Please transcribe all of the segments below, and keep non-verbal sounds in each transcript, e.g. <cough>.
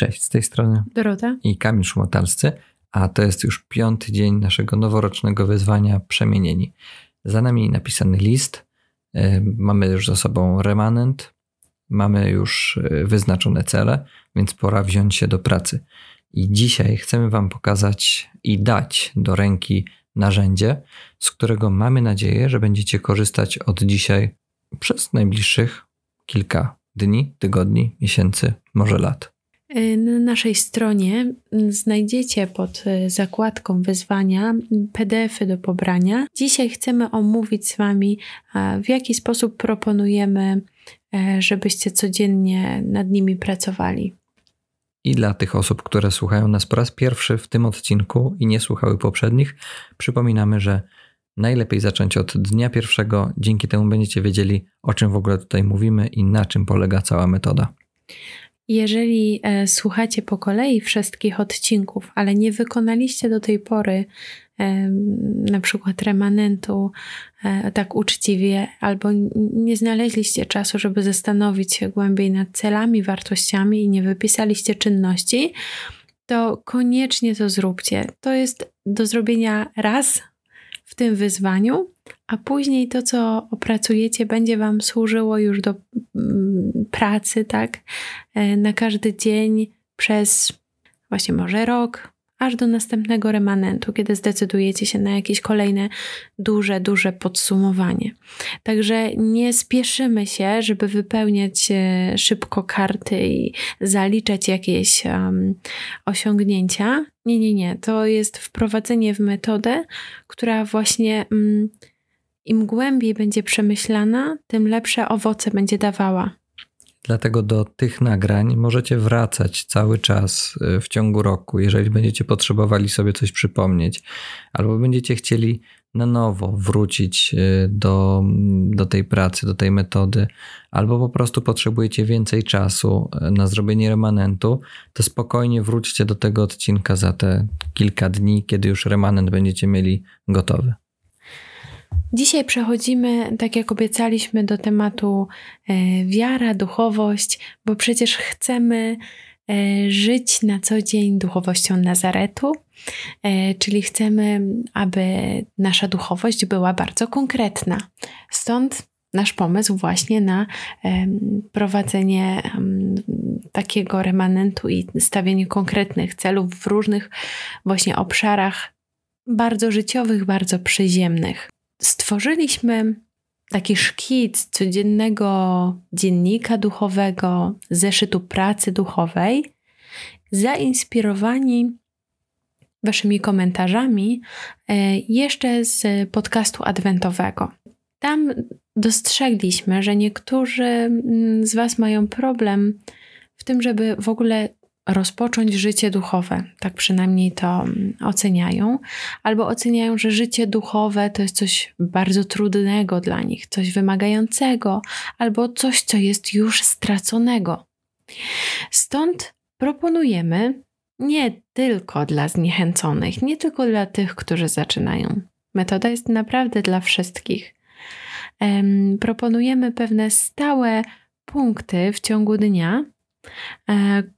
Cześć, z tej strony Dorota i Kamil Szmotalscy, a to jest już piąty dzień naszego noworocznego wyzwania Przemienieni. Za nami napisany list, e, mamy już za sobą remanent, mamy już e, wyznaczone cele, więc pora wziąć się do pracy. I dzisiaj chcemy Wam pokazać i dać do ręki narzędzie, z którego mamy nadzieję, że będziecie korzystać od dzisiaj przez najbliższych kilka dni, tygodni, miesięcy, może lat. Y, na naszej stronie znajdziecie pod y, zakładką wyzwania PDFy do pobrania. Dzisiaj chcemy omówić z Wami, w jaki sposób proponujemy, e, żebyście codziennie nad nimi pracowali. I dla tych osób, które słuchają nas po raz pierwszy w tym odcinku i nie słuchały poprzednich, przypominamy, że najlepiej zacząć od dnia pierwszego. Dzięki temu będziecie wiedzieli, o czym w ogóle tutaj mówimy i na czym polega cała metoda. Jeżeli e, słuchacie po kolei wszystkich odcinków, ale nie wykonaliście do tej pory na przykład remanentu e, tak uczciwie, albo nie znaleźliście czasu, żeby zastanowić się głębiej nad celami, wartościami i nie wypisaliście czynności, to koniecznie to zróbcie. To jest do zrobienia raz w tym wyzwaniu, a później to, co opracujecie, będzie Wam służyło już do mm, pracy, tak? E, na każdy dzień przez właśnie może rok, aż do następnego remanentu, kiedy zdecydujecie się na jakieś kolejne duże, duże podsumowanie. Także nie spieszymy się, żeby wypełniać e, szybko karty i zaliczać jakieś um, osiągnięcia. Nie, nie, nie. To jest wprowadzenie w metodę, która właśnie. Um, im głębiej będzie przemyślana, tym lepsze owoce będzie dawała. Dlatego do tych nagrań możecie wracać cały czas y, w ciągu roku, jeżeli będziecie potrzebowali sobie coś przypomnieć, albo będziecie chcieli na nowo wrócić y, do, do tej pracy, do tej metody, albo po prostu potrzebujecie więcej czasu y, na zrobienie remanentu, to spokojnie wróćcie do tego odcinka za te kilka dni, kiedy już remanent będziecie mieli gotowy. Dzisiaj przechodzimy, tak jak obiecaliśmy, do tematu e, wiara, duchowość, bo przecież chcemy e, żyć na co dzień duchowością Nazaretu, e, czyli chcemy, aby nasza duchowość była bardzo konkretna. Stąd nasz pomysł właśnie na prowadzenie takiego remanentu i stawienie konkretnych celów w różnych właśnie obszarach bardzo życiowych, bardzo przyziemnych stworzyliśmy taki szkic codziennego dziennika duchowego, zeszytu pracy duchowej, zainspirowani Waszymi komentarzami e, jeszcze z podcastu adwentowego. Tam dostrzegliśmy, że niektórzy mm, z Was mają problem w tym, żeby w ogóle rozpocząć życie duchowe. Tak przynajmniej to mm, oceniają. Albo oceniają, że życie duchowe to jest coś bardzo trudnego dla nich, coś wymagającego, albo coś, co jest już straconego. Stąd proponujemy nie tylko dla zniechęconych, nie tylko dla tych, którzy zaczynają. Metoda jest naprawdę dla wszystkich. proponujemy pewne stałe punkty w ciągu dnia,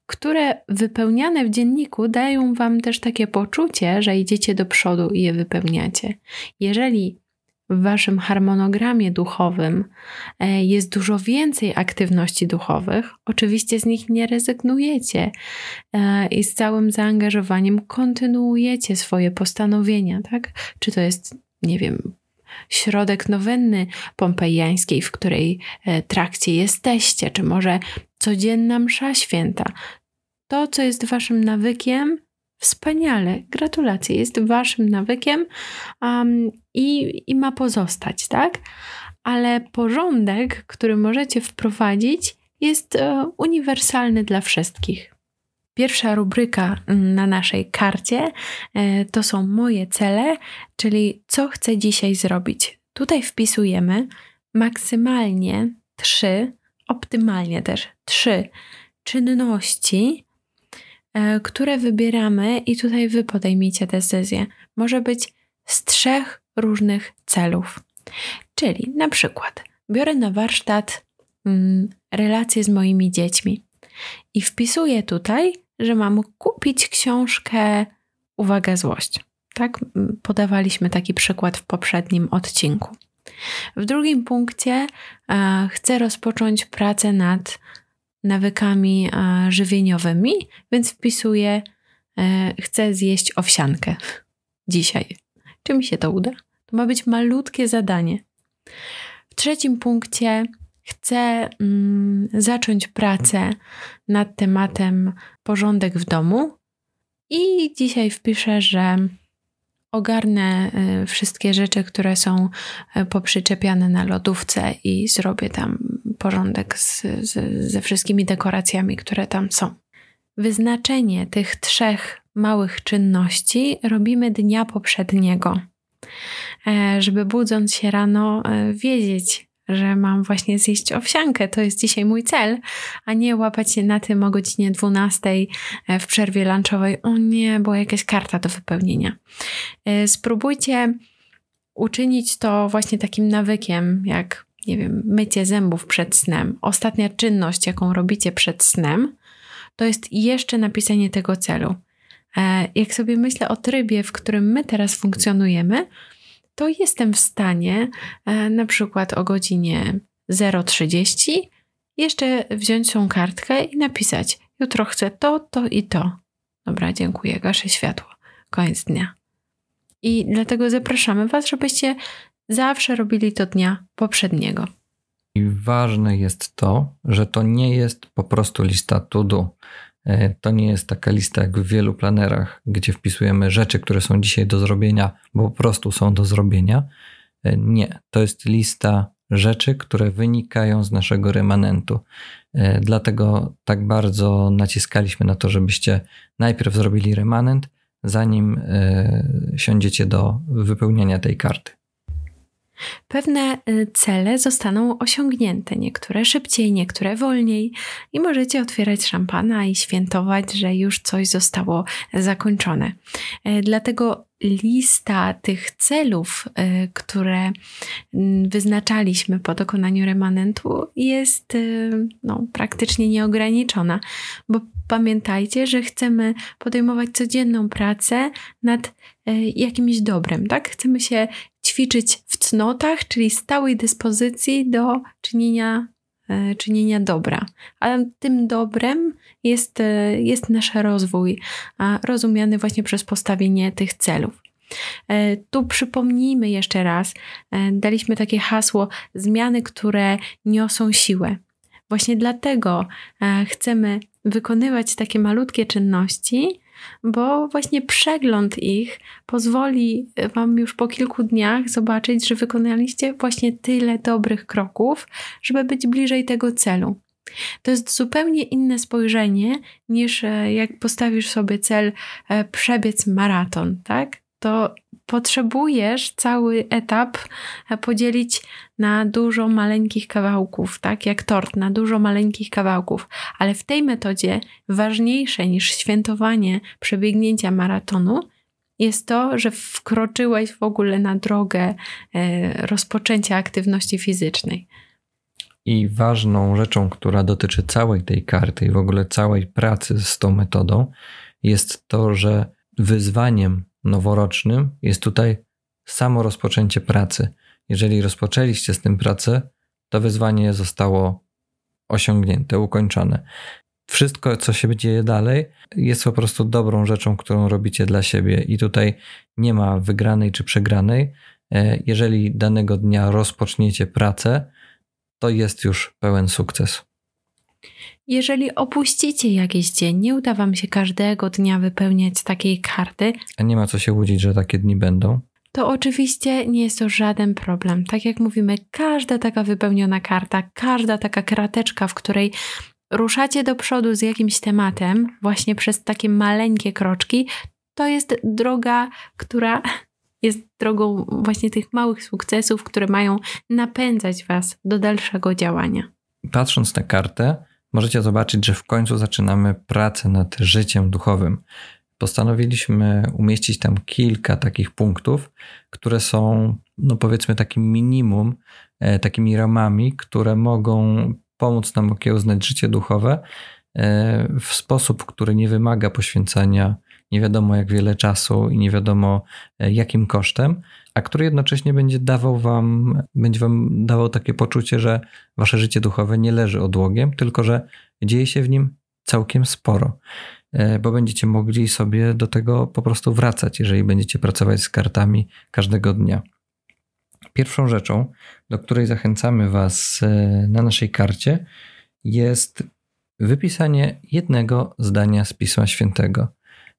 które wypełniane w dzienniku dają Wam też takie poczucie, że idziecie do przodu i je wypełniacie. Jeżeli w Waszym harmonogramie duchowym e, jest dużo więcej aktywności duchowych, oczywiście z nich nie rezygnujecie e, i z całym zaangażowaniem kontynuujecie swoje postanowienia, tak? Czy to jest, nie wiem, środek nowenny pompejańskiej, w której trakcie jesteście, czy może codzienna msza święta. To, co jest waszym nawykiem, wspaniale, gratulacje, jest waszym nawykiem um, i, i ma pozostać, tak? Ale porządek, który możecie wprowadzić, jest e, uniwersalny dla wszystkich. Pierwsza rubryka na naszej karcie e, to są moje cele, czyli co chcę dzisiaj zrobić. Tutaj wpisujemy maksymalnie trzy optymalnie też trzy czynności, e, które wybieramy, i tutaj wy podejmijcie decyzję. Może być z trzech różnych celów. Czyli na przykład biorę na warsztat mm, relacje z moimi dziećmi i wpisuję tutaj że mam kupić książkę Uwaga, złość. Tak, podawaliśmy taki przykład w poprzednim odcinku. W drugim punkcie e, chcę rozpocząć pracę nad nawykami e, żywieniowymi, więc wpisuję e, chcę zjeść owsiankę dzisiaj. Czy mi się to uda? To ma być malutkie zadanie. W trzecim punkcie chcę mm, zacząć pracę nad tematem porządek w domu i dzisiaj wpiszę, że ogarnę y, wszystkie rzeczy, które są y, poprzyczepiane na lodówce i zrobię tam porządek z, z, ze wszystkimi dekoracjami, które tam są. Wyznaczenie tych trzech małych czynności robimy dnia poprzedniego, e, żeby budząc się rano e, wiedzieć, że mam właśnie zjeść owsiankę, to jest dzisiaj mój cel, a nie łapać się na tym o godzinie 12 e, w przerwie lunchowej. O nie, bo jakaś karta do wypełnienia. E, spróbujcie uczynić to właśnie takim nawykiem, jak nie wiem, mycie zębów przed snem. Ostatnia czynność, jaką robicie przed snem, to jest jeszcze napisanie tego celu. E, jak sobie myślę o trybie, w którym my teraz funkcjonujemy, to jestem w stanie e, na przykład o godzinie 0.30 jeszcze wziąć tą kartkę i napisać: Jutro chcę to, to i to. Dobra, dziękuję, gaszę światło. Koniec dnia. I dlatego zapraszamy Was, żebyście zawsze robili to dnia poprzedniego. I ważne jest to, że to nie jest po prostu lista to do. E, to nie jest taka lista jak w wielu planerach, gdzie wpisujemy rzeczy, które są dzisiaj do zrobienia, bo po prostu są do zrobienia. E, nie, to jest lista rzeczy, które wynikają z naszego remanentu. E, dlatego tak bardzo naciskaliśmy na to, żebyście najpierw zrobili remanent, zanim siądziecie do wypełniania tej karty. Pewne y, cele zostaną osiągnięte, niektóre szybciej, niektóre wolniej, i możecie otwierać szampana i świętować, że już coś zostało zakończone. E, dlatego lista tych celów, y, które mm, wyznaczaliśmy po dokonaniu remanentu, jest y, no, praktycznie nieograniczona, bo pamiętajcie, że chcemy podejmować codzienną pracę nad jakimś dobrem, tak? Chcemy się ćwiczyć cnotach, czyli stałej dyspozycji do czynienia, e, czynienia dobra. A tym dobrem jest, e, jest nasz rozwój, rozumiany właśnie przez postawienie tych celów. E, tu przypomnijmy jeszcze raz, daliśmy takie hasło zmiany, które niosą siłę. Właśnie dlatego chcemy wykonywać takie malutkie czynności, bo właśnie przegląd ich pozwoli Wam już po kilku dniach zobaczyć, że wykonaliście właśnie tyle dobrych kroków, żeby być bliżej tego celu. To jest zupełnie inne spojrzenie niż e, jak postawisz sobie cel e, przebiec maraton, tak? To potrzebujesz cały etap e, podzielić na dużo maleńkich kawałków, tak jak tort, na dużo maleńkich kawałków. Ale w tej metodzie ważniejsze niż świętowanie przebiegnięcia maratonu jest to, że wkroczyłeś w ogóle na drogę e, rozpoczęcia aktywności fizycznej. I ważną rzeczą, która dotyczy całej tej karty i w ogóle całej pracy z tą metodą, jest to, że wyzwaniem noworocznym jest tutaj samo rozpoczęcie pracy. Jeżeli rozpoczęliście z tym pracę, to wyzwanie zostało osiągnięte, ukończone. Wszystko, co się dzieje dalej, jest po prostu dobrą rzeczą, którą robicie dla siebie, i tutaj nie ma wygranej czy przegranej. E, jeżeli danego dnia rozpoczniecie pracę, to jest już pełen sukces. Jeżeli opuścicie jakiś dzień, nie uda Wam się każdego dnia wypełniać takiej karty. A nie ma co się łudzić, że takie dni będą. To oczywiście nie jest to żaden problem. Tak jak mówimy, każda taka wypełniona karta, każda taka krateczka, w której ruszacie do przodu z jakimś tematem, właśnie przez takie maleńkie kroczki, to jest droga, która jest drogą właśnie tych małych sukcesów, które mają napędzać Was do dalszego działania. Patrząc na kartę, możecie zobaczyć, że w końcu zaczynamy pracę nad życiem duchowym. Postanowiliśmy umieścić tam kilka takich punktów, które są, no powiedzmy, takim minimum, e, takimi ramami, które mogą pomóc nam okiełznać życie duchowe w sposób, który nie wymaga poświęcania nie wiadomo jak wiele czasu i nie wiadomo jakim kosztem, a który jednocześnie będzie dawał wam, będzie wam dawał takie poczucie, że wasze życie duchowe nie leży odłogiem, tylko że dzieje się w nim całkiem sporo, e, bo będziecie mogli sobie do tego po prostu wracać, jeżeli będziecie pracować z kartami każdego dnia. Pierwszą rzeczą, do której zachęcamy Was e, na naszej karcie, jest wypisanie jednego zdania z Pisma Świętego.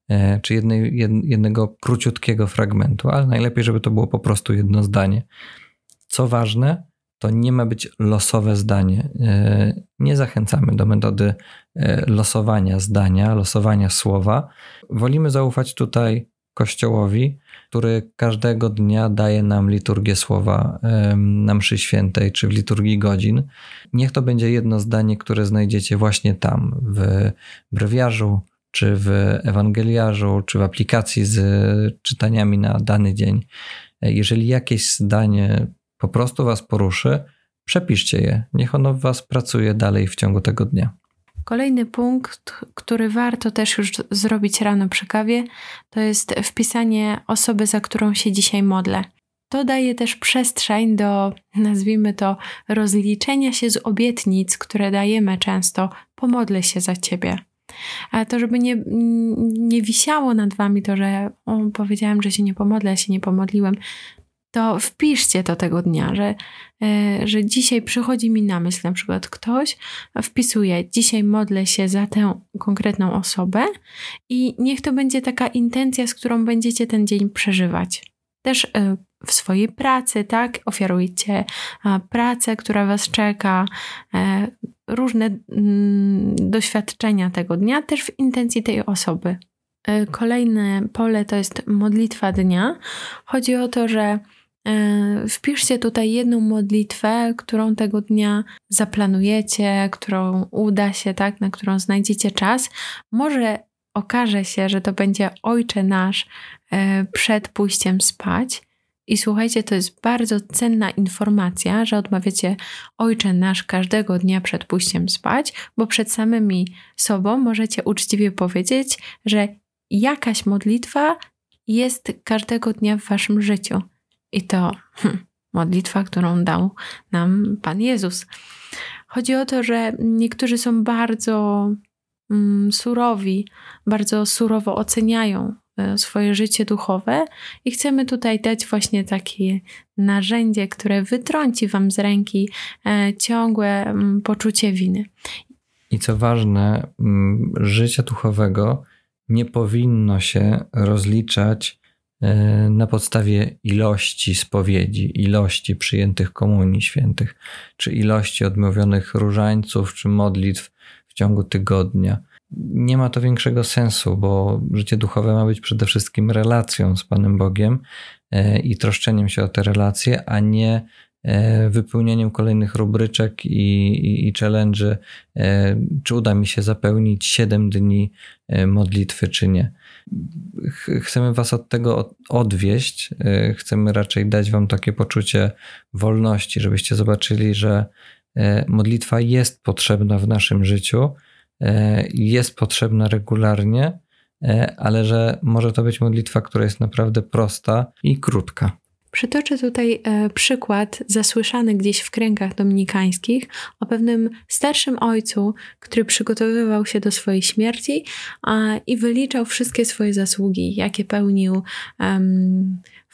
E, czy jednej, jednego króciutkiego fragmentu, ale najlepiej, żeby to było po prostu jedno zdanie. Co ważne, to nie ma być losowe zdanie. E, nie zachęcamy do metody e, losowania zdania, losowania słowa. Wolimy zaufać tutaj Kościołowi, który każdego dnia daje nam liturgię słowa na mszy świętej czy w liturgii godzin. Niech to będzie jedno zdanie, które znajdziecie właśnie tam, w brewiarzu, czy w ewangeliarzu, czy w aplikacji z czytaniami na dany dzień. Jeżeli jakieś zdanie po prostu Was poruszy, przepiszcie je. Niech ono w Was pracuje dalej w ciągu tego dnia. Kolejny punkt, który warto też już zrobić rano przy kawie, to jest wpisanie osoby, za którą się dzisiaj modlę. To daje też przestrzeń do, nazwijmy to, rozliczenia się z obietnic, które dajemy często. Pomodlę się za ciebie. To, żeby nie, nie wisiało nad wami to, że o, powiedziałem, że się nie pomodlę, ja się nie pomodliłem, to wpiszcie to tego dnia, że, e, że dzisiaj przychodzi mi na myśl, na przykład ktoś wpisuje, dzisiaj modlę się za tę konkretną osobę i niech to będzie taka intencja, z którą będziecie ten dzień przeżywać. Też e, w swojej pracy, tak? Ofiarujcie pracę, która Was czeka, e, różne mm, doświadczenia tego dnia, też w intencji tej osoby. E, kolejne pole to jest modlitwa dnia. Chodzi o to, że e, wpiszcie tutaj jedną modlitwę, którą tego dnia zaplanujecie, którą uda się, tak, na którą znajdziecie czas. Może okaże się, że to będzie Ojcze Nasz przed pójściem spać. I słuchajcie, to jest bardzo cenna informacja, że odmawiacie Ojcze Nasz każdego dnia przed pójściem spać, bo przed samymi sobą możecie uczciwie powiedzieć, że jakaś modlitwa jest każdego dnia w waszym życiu. I to hm, modlitwa, którą dał nam Pan Jezus. Chodzi o to, że niektórzy są bardzo mm, surowi, bardzo surowo oceniają swoje życie duchowe i chcemy tutaj dać właśnie takie narzędzie, które wytrąci Wam z ręki e, ciągłe poczucie winy. I co ważne, życie duchowego nie powinno się rozliczać e, na podstawie ilości spowiedzi, ilości przyjętych komunii świętych, czy ilości odmówionych różańców, czy modlitw w ciągu tygodnia nie ma to większego sensu, bo życie duchowe ma być przede wszystkim relacją z Panem Bogiem e, i troszczeniem się o te relacje, a nie e, wypełnieniem kolejnych rubryczek i, i, i e, czy uda mi się zapełnić 7 dni modlitwy, czy nie. Chcemy Was od tego odwieść, chcemy raczej dać Wam takie poczucie wolności, żebyście zobaczyli, że modlitwa jest potrzebna w naszym życiu jest potrzebna regularnie, e, ale że może to być modlitwa, która jest naprawdę prosta i krótka. Przytoczę tutaj e, przykład zasłyszany gdzieś w kręgach dominikańskich o pewnym starszym ojcu, który przygotowywał się do swojej śmierci i wyliczał wszystkie swoje zasługi, jakie pełnił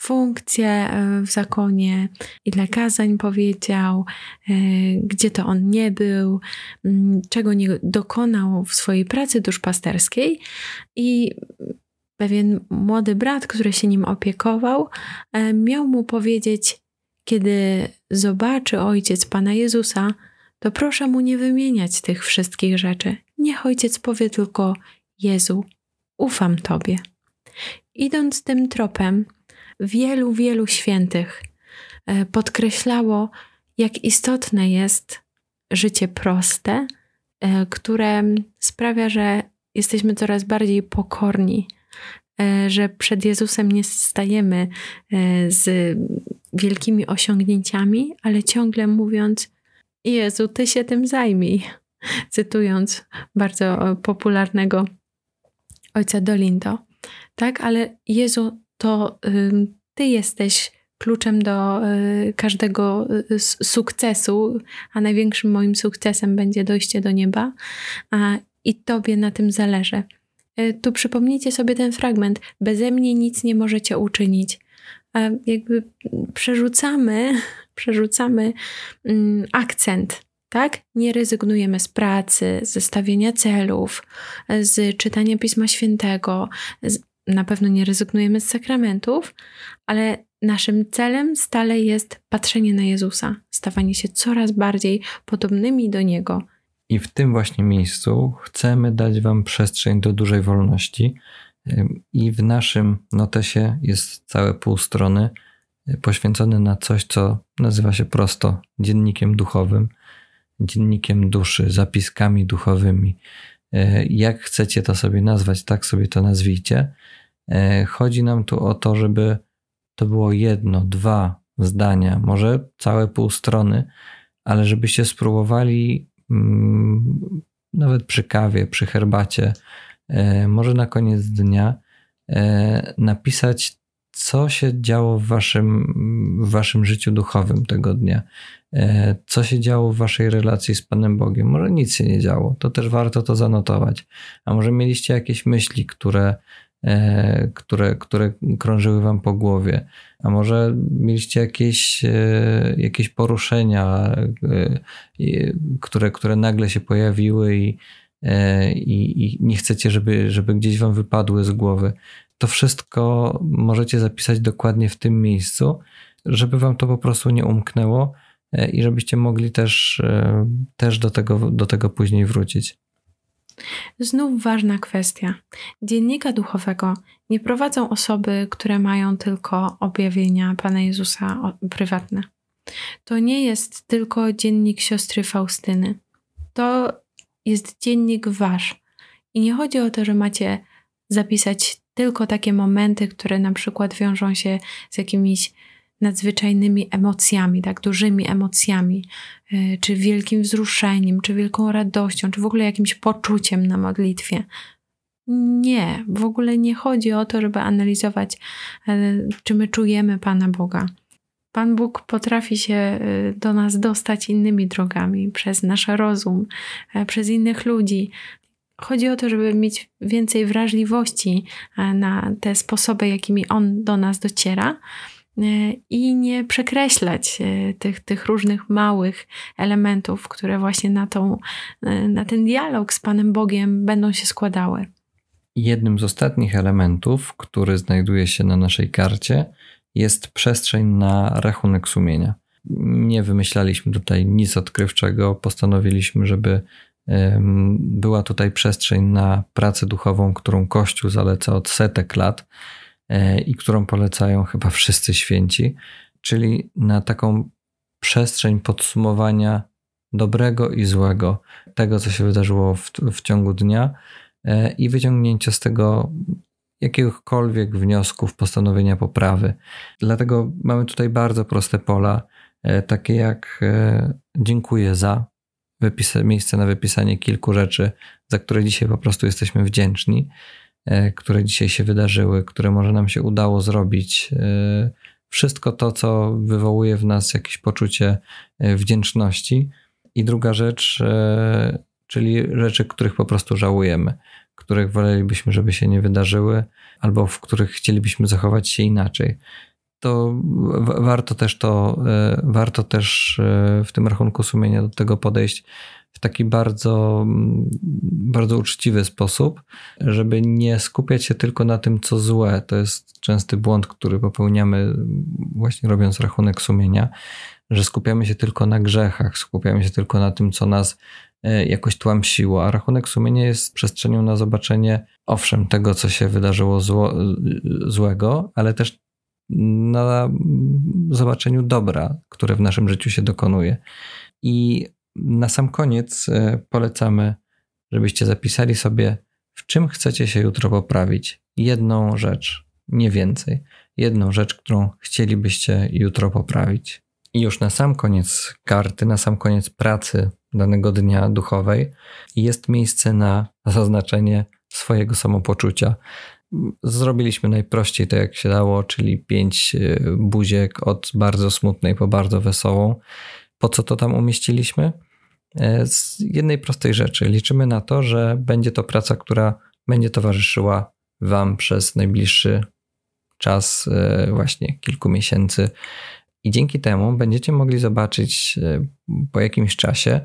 funkcje w zakonie, ile kazań powiedział, e, gdzie to on nie był, czego nie dokonał w swojej pracy duszpasterskiej i pewien młody brat, który się nim opiekował, e, miał mu powiedzieć, kiedy zobaczy ojciec Pana Jezusa, to proszę mu nie wymieniać tych wszystkich rzeczy. Niech ojciec powie tylko: Jezu, ufam Tobie. Idąc tym tropem, wielu, wielu świętych e, podkreślało, jak istotne jest życie proste, e, które sprawia, że jesteśmy coraz bardziej pokorni E, że przed Jezusem nie stajemy z wielkimi osiągnięciami, ale ciągle mówiąc: Jezu, ty się tym zajmij. <laughs> cytując bardzo popularnego ojca Dolindo. Tak, ale Jezu, to Ty jesteś kluczem do y, każdego y, sukcesu, a największym moim sukcesem będzie dojście do nieba, i Tobie na tym zależy. Y, tu przypomnijcie sobie ten fragment. Beze mnie nic nie możecie uczynić. Jakby przerzucamy, <laughs> przerzucamy akcent tak? Nie rezygnujemy z pracy, ze stawiania celów, z czytania Pisma Świętego, z, na pewno nie rezygnujemy z sakramentów, ale naszym celem stale jest patrzenie na Jezusa, stawanie się coraz bardziej podobnymi do Niego. I w tym właśnie miejscu chcemy dać Wam przestrzeń do dużej wolności. I w naszym notesie jest całe pół strony y, poświęcone na coś, co nazywa się prosto dziennikiem duchowym dziennikiem duszy, zapiskami duchowymi. E, jak chcecie to sobie nazwać, tak sobie to nazwijcie. E, chodzi nam tu o to, żeby to było jedno, dwa zdania, może całe pół strony, ale żebyście spróbowali mm, nawet przy kawie, przy herbacie, e, może na koniec dnia napisać, co się działo w waszym, w waszym życiu duchowym tego dnia. E, co się działo w waszej relacji z Panem Bogiem. Może nic się nie działo, to też warto to zanotować. A może mieliście jakieś myśli, które, e, które, które krążyły wam po głowie, a może mieliście jakieś, e, jakieś poruszenia, które, które nagle się pojawiły i, i, i nie chcecie, żeby, żeby gdzieś wam wypadły z głowy. To wszystko możecie zapisać dokładnie w tym miejscu, żeby wam to po prostu nie umknęło E, i żebyście mogli też, e, też do, tego, do tego później wrócić. Znów ważna kwestia. Dziennika duchowego nie prowadzą osoby, które mają tylko objawienia Pana Jezusa prywatne. To nie jest tylko dziennik siostry Faustyny. To jest dziennik wasz. I nie chodzi o to, że macie zapisać tylko takie momenty, które na przykład wiążą się z jakimiś nadzwyczajnymi emocjami, tak dużymi emocjami, y, czy wielkim wzruszeniem, czy wielką radością, czy w ogóle jakimś poczuciem na modlitwie. Nie, w ogóle nie chodzi o to, żeby analizować, y, czy my czujemy Pana Boga. Pan Bóg potrafi się y, do nas dostać innymi drogami, przez nasz rozum, przez innych ludzi. Chodzi o to, żeby mieć więcej wrażliwości na te sposoby, jakimi On do nas dociera E, i nie przekreślać e, tych, tych różnych małych elementów, które właśnie na, tą, e, na ten dialog z Panem Bogiem będą się składały. Jednym z ostatnich elementów, który znajduje się na naszej karcie, jest przestrzeń na rachunek sumienia. Nie wymyślaliśmy tutaj nic odkrywczego, postanowiliśmy, żeby była tutaj przestrzeń na pracę duchową, którą Kościół zaleca od setek lat E, i którą polecają chyba wszyscy święci, czyli na taką przestrzeń podsumowania dobrego i złego, tego, co się wydarzyło w, w ciągu dnia e, i wyciągnięcia z tego jakiegokolwiek wniosków, postanowienia poprawy. Dlatego mamy tutaj bardzo proste pola, e, takie jak dziękuję za, miejsce na wypisanie kilku rzeczy, za które dzisiaj po prostu jesteśmy wdzięczni. E, które dzisiaj się wydarzyły, które może nam się udało zrobić. E, wszystko to, co wywołuje w nas jakieś poczucie e, wdzięczności. I druga rzecz, czyli rzeczy, których po prostu żałujemy, których wolelibyśmy, żeby się nie wydarzyły, albo w których chcielibyśmy zachować się inaczej. To warto też to, warto też w tym rachunku sumienia do tego podejść w taki bardzo, bardzo uczciwy sposób, żeby nie skupiać się tylko na tym, co złe. To jest częsty błąd, który popełniamy właśnie robiąc rachunek sumienia, że skupiamy się tylko na grzechach, skupiamy się tylko na tym, co nas e, jakoś tłamsiło, a rachunek sumienia jest przestrzenią na zobaczenie, owszem, tego, co się wydarzyło zło, złego, ale też na zobaczeniu dobra, które w naszym życiu się dokonuje. I na sam koniec e, polecamy, żebyście zapisali sobie, w czym chcecie się jutro poprawić. Jedną rzecz, nie więcej. Jedną rzecz, którą chcielibyście jutro poprawić. I już na sam koniec karty, na sam koniec pracy danego dnia duchowej jest miejsce na zaznaczenie swojego samopoczucia. Zrobiliśmy najprościej to, jak się dało, czyli pięć y, buziek od bardzo smutnej po bardzo wesołą. Po co to tam umieściliśmy? E, z jednej prostej rzeczy. Liczymy na to, że będzie to praca, która będzie towarzyszyła Wam przez najbliższy czas, e, właśnie kilku miesięcy. I dzięki temu będziecie mogli zobaczyć e, po jakimś czasie,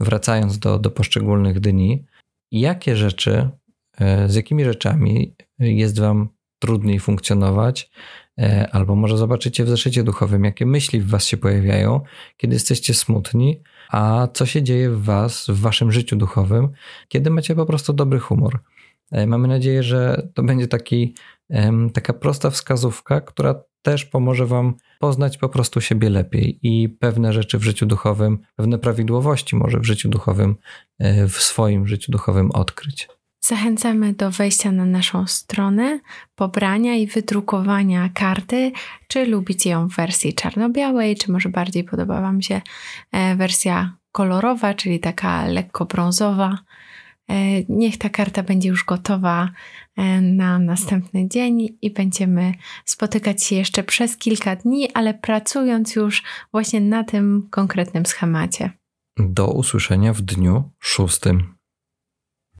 wracając do, do poszczególnych dni, jakie rzeczy, z jakimi rzeczami jest Wam trudniej funkcjonować, albo może zobaczycie w zeszycie duchowym, jakie myśli w Was się pojawiają, kiedy jesteście smutni, a co się dzieje w Was, w Waszym życiu duchowym, kiedy macie po prostu dobry humor. E, mamy nadzieję, że to będzie taki, taka prosta wskazówka, która też pomoże Wam poznać po prostu siebie lepiej i pewne rzeczy w życiu duchowym, pewne prawidłowości może w życiu duchowym, e, w swoim życiu duchowym odkryć. Zachęcamy do wejścia na naszą stronę, pobrania i wydrukowania karty. Czy lubicie ją w wersji czarno-białej, czy może bardziej podoba Wam się e, wersja kolorowa, czyli taka lekko brązowa. E, niech ta karta będzie już gotowa e, na następny dzień i będziemy spotykać się jeszcze przez kilka dni, ale pracując już właśnie na tym konkretnym schemacie. Do usłyszenia w dniu szóstym.